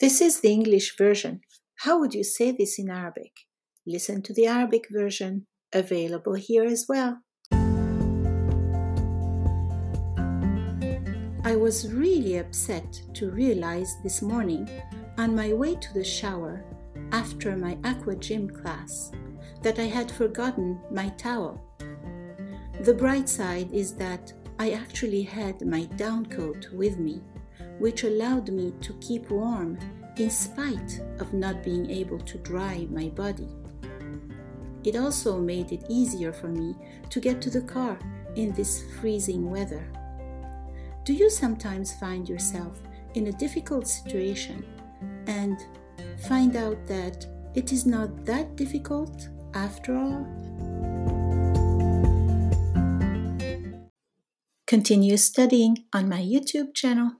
This is the English version. How would you say this in Arabic? Listen to the Arabic version, available here as well. I was really upset to realize this morning, on my way to the shower after my aqua gym class, that I had forgotten my towel. The bright side is that I actually had my down coat with me which allowed me to keep warm in spite of not being able to dry my body. It also made it easier for me to get to the car in this freezing weather. Do you sometimes find yourself in a difficult situation and find out that it is not that difficult after all? Continue studying on my YouTube channel.